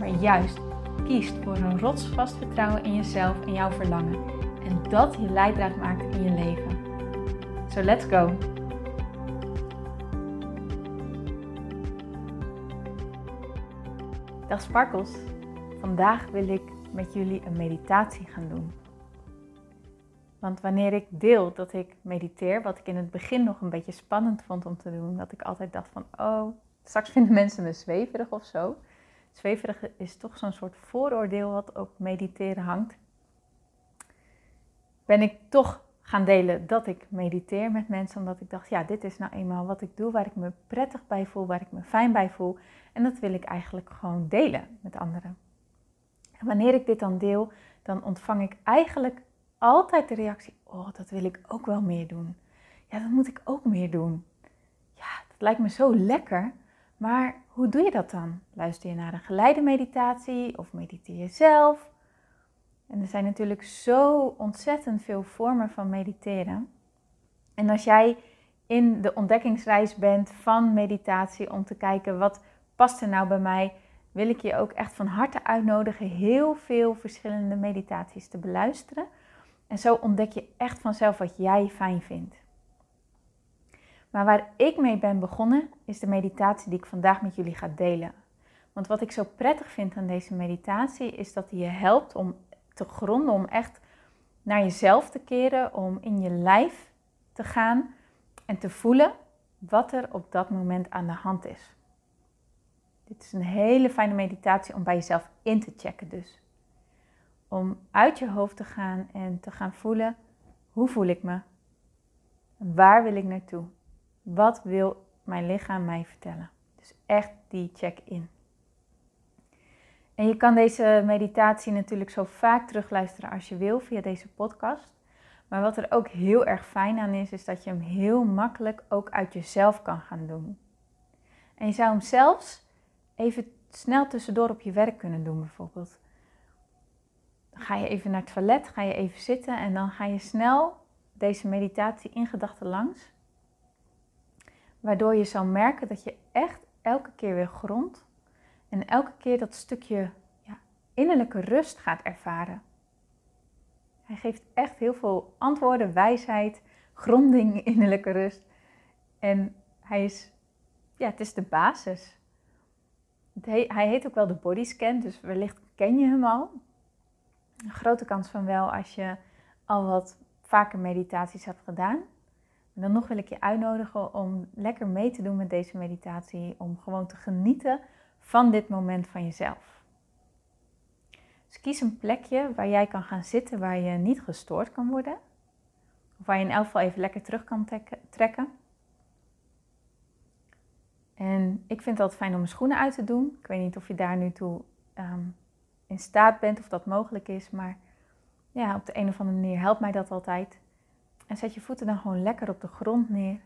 maar juist kiest voor een rotsvast vertrouwen in jezelf en jouw verlangen. En dat je leidraad maakt in je leven. So let's go! Dag Sparkles, vandaag wil ik met jullie een meditatie gaan doen. Want wanneer ik deel dat ik mediteer, wat ik in het begin nog een beetje spannend vond om te doen, dat ik altijd dacht van, oh, straks vinden mensen me zweverig of zo. Zweverig is toch zo'n soort vooroordeel wat ook mediteren hangt. Ben ik toch gaan delen dat ik mediteer met mensen, omdat ik dacht, ja, dit is nou eenmaal wat ik doe, waar ik me prettig bij voel, waar ik me fijn bij voel. En dat wil ik eigenlijk gewoon delen met anderen. En wanneer ik dit dan deel, dan ontvang ik eigenlijk altijd de reactie, oh, dat wil ik ook wel meer doen. Ja, dat moet ik ook meer doen. Ja, dat lijkt me zo lekker. Maar hoe doe je dat dan? Luister je naar een geleide meditatie of mediteer je zelf? En er zijn natuurlijk zo ontzettend veel vormen van mediteren. En als jij in de ontdekkingsreis bent van meditatie om te kijken wat past er nou bij mij, wil ik je ook echt van harte uitnodigen heel veel verschillende meditaties te beluisteren. En zo ontdek je echt vanzelf wat jij fijn vindt. Maar waar ik mee ben begonnen, is de meditatie die ik vandaag met jullie ga delen. Want wat ik zo prettig vind aan deze meditatie, is dat die je helpt om te gronden, om echt naar jezelf te keren, om in je lijf te gaan en te voelen wat er op dat moment aan de hand is. Dit is een hele fijne meditatie om bij jezelf in te checken dus. Om uit je hoofd te gaan en te gaan voelen, hoe voel ik me? Waar wil ik naartoe? Wat wil mijn lichaam mij vertellen? Dus echt die check-in. En je kan deze meditatie natuurlijk zo vaak terugluisteren als je wil via deze podcast. Maar wat er ook heel erg fijn aan is, is dat je hem heel makkelijk ook uit jezelf kan gaan doen. En je zou hem zelfs even snel tussendoor op je werk kunnen doen, bijvoorbeeld. Dan ga je even naar het toilet, ga je even zitten en dan ga je snel deze meditatie in gedachten langs. Waardoor je zal merken dat je echt elke keer weer grond en elke keer dat stukje ja, innerlijke rust gaat ervaren. Hij geeft echt heel veel antwoorden, wijsheid, gronding, innerlijke rust. En hij is, ja, het is de basis. hij heet ook wel de bodyscan, dus wellicht ken je hem al. Een grote kans van wel als je al wat vaker meditaties hebt gedaan. Dan nog wil ik je uitnodigen om lekker mee te doen met deze meditatie, om gewoon te genieten van dit moment van jezelf. Dus kies een plekje waar jij kan gaan zitten, waar je niet gestoord kan worden. Of waar je in elk geval even lekker terug kan trekken. En ik vind het altijd fijn om mijn schoenen uit te doen. Ik weet niet of je daar nu toe ehm, in staat bent of dat mogelijk is, maar ja, op de een of andere manier helpt mij dat altijd. En zet je voeten dan gewoon lekker op de grond neer.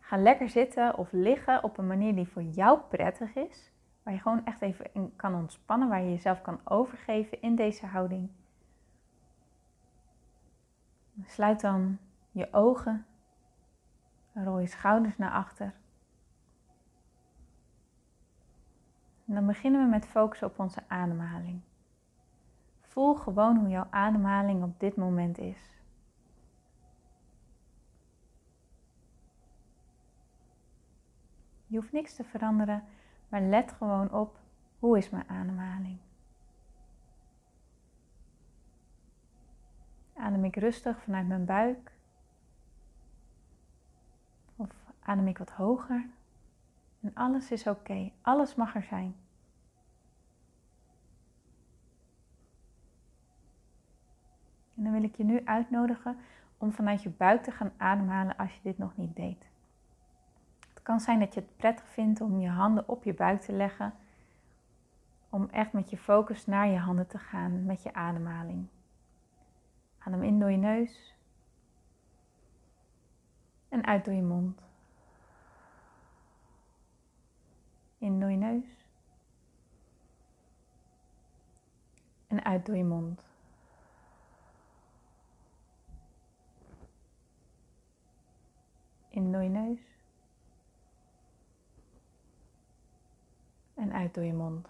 Ga lekker zitten of liggen op een manier die voor jou prettig is. Waar je gewoon echt even in kan ontspannen, waar je jezelf kan overgeven in deze houding. Sluit dan je ogen. Rol je schouders naar achter. En dan beginnen we met focussen op onze ademhaling. Voel gewoon hoe jouw ademhaling op dit moment is. Je hoeft niks te veranderen, maar let gewoon op hoe is mijn ademhaling. Adem ik rustig vanuit mijn buik? Of adem ik wat hoger? En alles is oké, alles mag er zijn. En dan wil ik je nu uitnodigen om vanuit je buik te gaan ademhalen als je dit nog niet deed. Het kan zijn dat je het prettig vindt om je handen op je buik te leggen. om echt met je focus naar je handen te gaan met je ademhaling. Adem in door je neus en uit door je mond. In door je neus en uit door je mond. In door je neus en uit door je mond.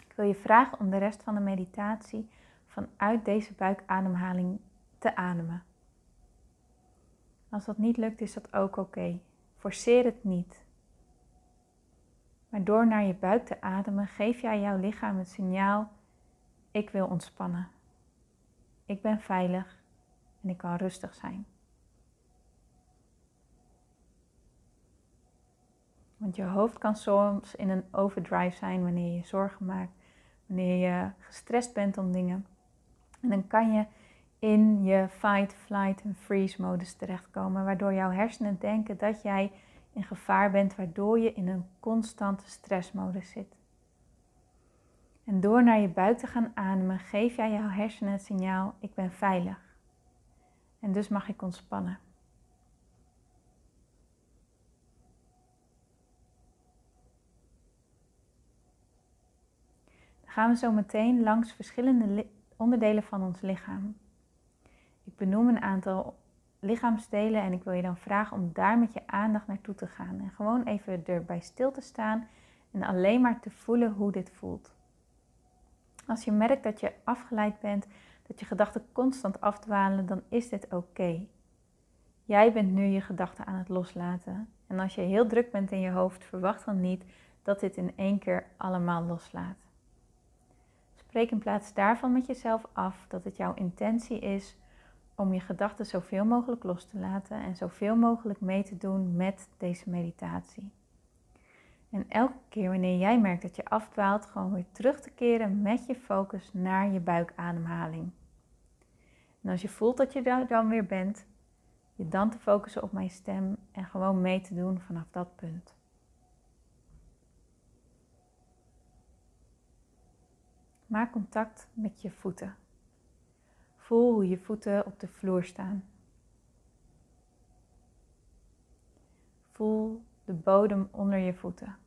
Ik wil je vragen om de rest van de meditatie vanuit deze buikademhaling te ademen. Als dat niet lukt, is dat ook oké. Forceer het niet. Maar door naar je buik te ademen, geef jij jouw lichaam het signaal: ik wil ontspannen. Ik ben veilig en ik kan rustig zijn. Want je hoofd kan soms in een overdrive zijn wanneer je zorgen maakt, wanneer je gestrest bent om dingen. En dan kan je in je fight, flight en freeze modus terechtkomen, waardoor jouw hersenen denken dat jij in gevaar bent, waardoor je in een constante stressmodus zit. En door naar je buik te gaan ademen, geef jij jouw hersenen het signaal: ik ben veilig. En dus mag ik ontspannen. Dan gaan we zo meteen langs verschillende onderdelen van ons lichaam. Ik benoem een aantal lichaamsdelen en ik wil je dan vragen om daar met je aandacht naartoe te gaan. En gewoon even erbij stil te staan en alleen maar te voelen hoe dit voelt. Als je merkt dat je afgeleid bent, dat je gedachten constant afdwalen, dan is dit oké. Jij bent nu je gedachten aan het loslaten. En als je heel druk bent in je hoofd, verwacht dan niet dat dit in één keer allemaal loslaat. Spreek in plaats daarvan met jezelf af dat het jouw intentie is om je gedachten zoveel mogelijk los te laten en zoveel mogelijk mee te doen met deze meditatie. En elke keer wanneer jij merkt dat je afdwaalt, gewoon weer terug te keren met je focus naar je buikademhaling. En als je voelt dat je daar dan weer bent, je dan te focussen op mijn stem en gewoon mee te doen vanaf dat punt. Maak contact met je voeten. Voel hoe je voeten op de vloer staan. Voel de bodem onder je voeten.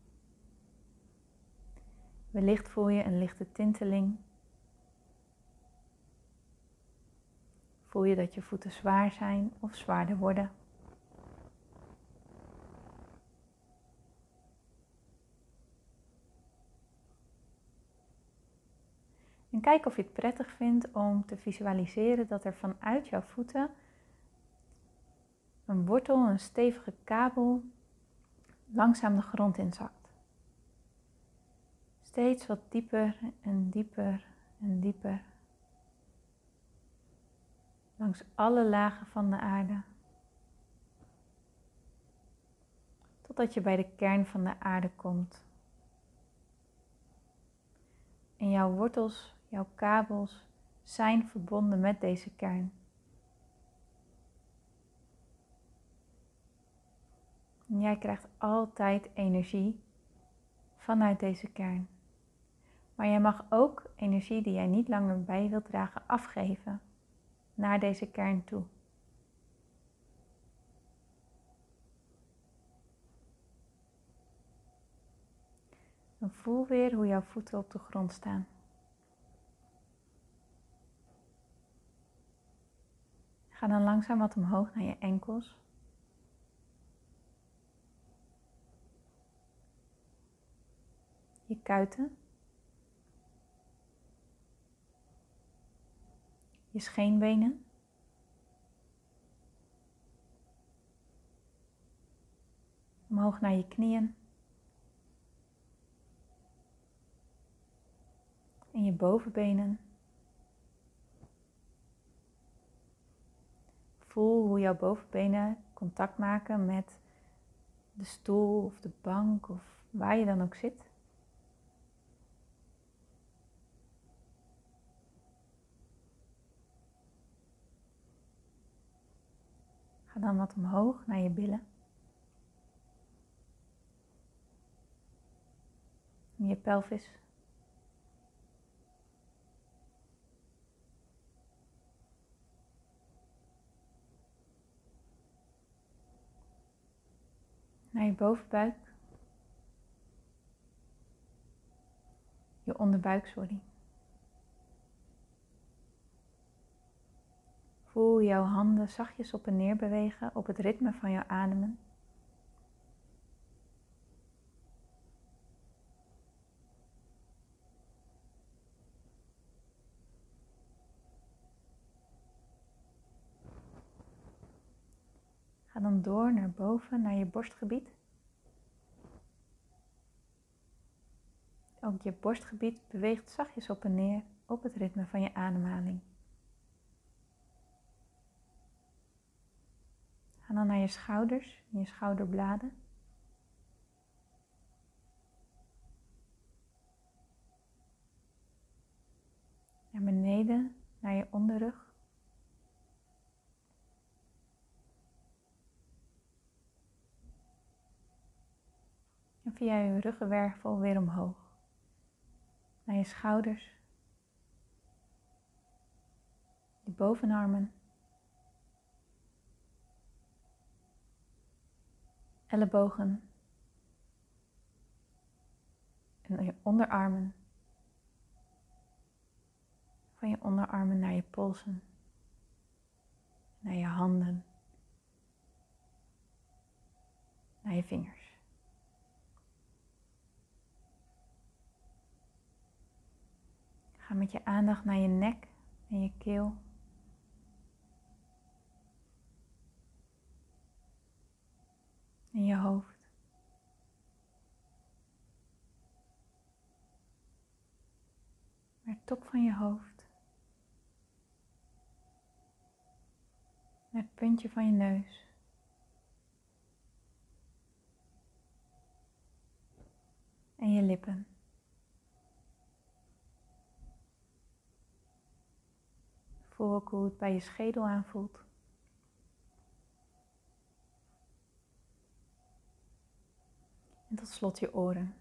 Wellicht voel je een lichte tinteling. Voel je dat je voeten zwaar zijn of zwaarder worden. En kijk of je het prettig vindt om te visualiseren dat er vanuit jouw voeten een wortel, een stevige kabel, langzaam de grond inzakt. Steeds wat dieper en dieper en dieper. Langs alle lagen van de aarde. Totdat je bij de kern van de aarde komt. En jouw wortels Jouw kabels zijn verbonden met deze kern. En jij krijgt altijd energie vanuit deze kern. Maar jij mag ook energie die jij niet langer bij wilt dragen afgeven naar deze kern toe. Voel weer hoe jouw voeten op de grond staan. Ga dan langzaam wat omhoog naar je enkels. Je kuiten. Je scheenbenen. Omhoog naar je knieën. En je bovenbenen. Voel hoe jouw bovenbenen contact maken met de stoel of de bank of waar je dan ook zit. Ga dan wat omhoog naar je billen. Je pelvis. Naar je bovenbuik. Je onderbuik, sorry. Voel jouw handen zachtjes op en neer bewegen op het ritme van jouw ademen. Ga dan door naar boven, naar je borstgebied. Ook je borstgebied beweegt zachtjes op en neer op het ritme van je ademhaling. Ga dan naar je schouders, je schouderbladen. Naar beneden, naar je onderrug. En via je ruggenwervel weer omhoog. Naar je schouders. Je bovenarmen. Ellebogen en je onderarmen. Van je onderarmen naar je polsen, naar je handen, naar je vingers. Ga met je aandacht naar je nek en je keel. In je hoofd. Naar top van je hoofd. Naar het puntje van je neus. En je lippen. Voel ook hoe het bij je schedel aanvoelt. En tot slot je oren.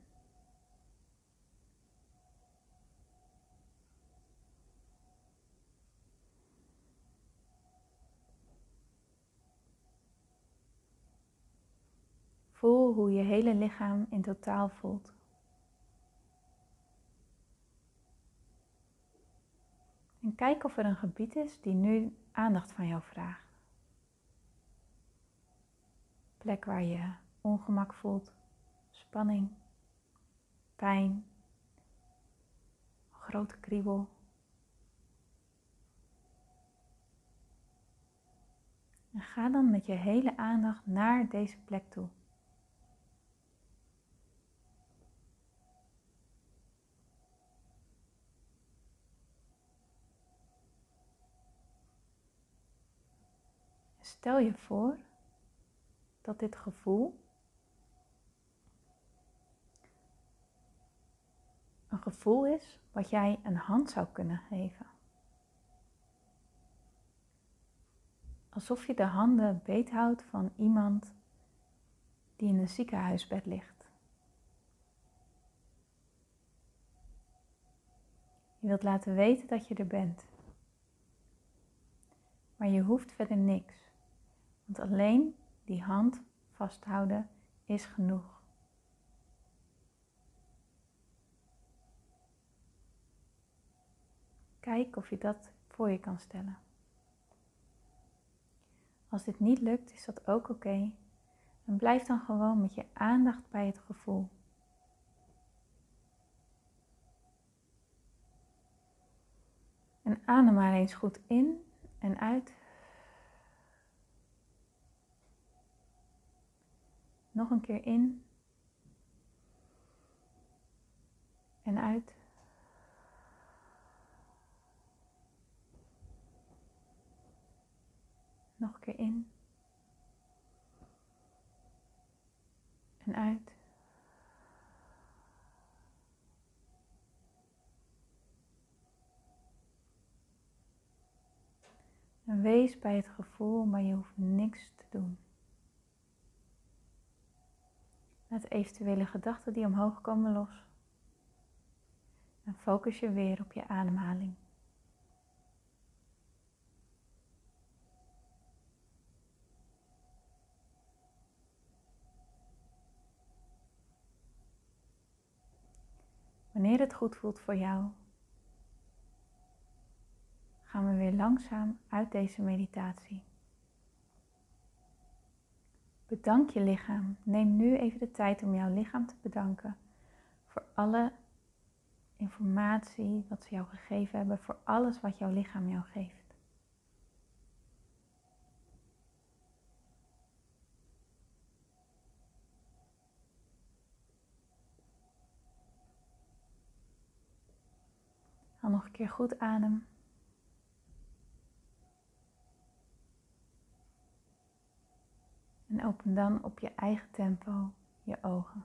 Voel hoe je hele lichaam in totaal voelt. En kijk of er een gebied is die nu aandacht van jou vraagt. Plek waar je ongemak voelt spanning, pijn, grote kriebel. En ga dan met je hele aandacht naar deze plek toe. Stel je voor dat dit gevoel een gevoel is wat jij een hand zou kunnen geven. Alsof je de handen beethoudt van iemand die in een ziekenhuisbed ligt. Je wilt laten weten dat je er bent. Maar je hoeft verder niks. Want alleen die hand vasthouden is genoeg. Kijk of je dat voor je kan stellen. Als dit niet lukt, is dat ook oké. En blijf dan gewoon met je aandacht bij het gevoel. En adem maar eens goed in en uit. Nog een keer in en uit. In. En uit. En wees bij het gevoel, maar je hoeft niks te doen. Laat eventuele gedachten die omhoog komen los. En focus je weer op je ademhaling. Wanneer het goed voelt voor jou, gaan we weer langzaam uit deze meditatie. Bedank je lichaam. Neem nu even de tijd om jouw lichaam te bedanken voor alle informatie wat ze jou gegeven hebben, voor alles wat jouw lichaam jou geeft. Keer goed adem. En open dan op je eigen tempo je ogen.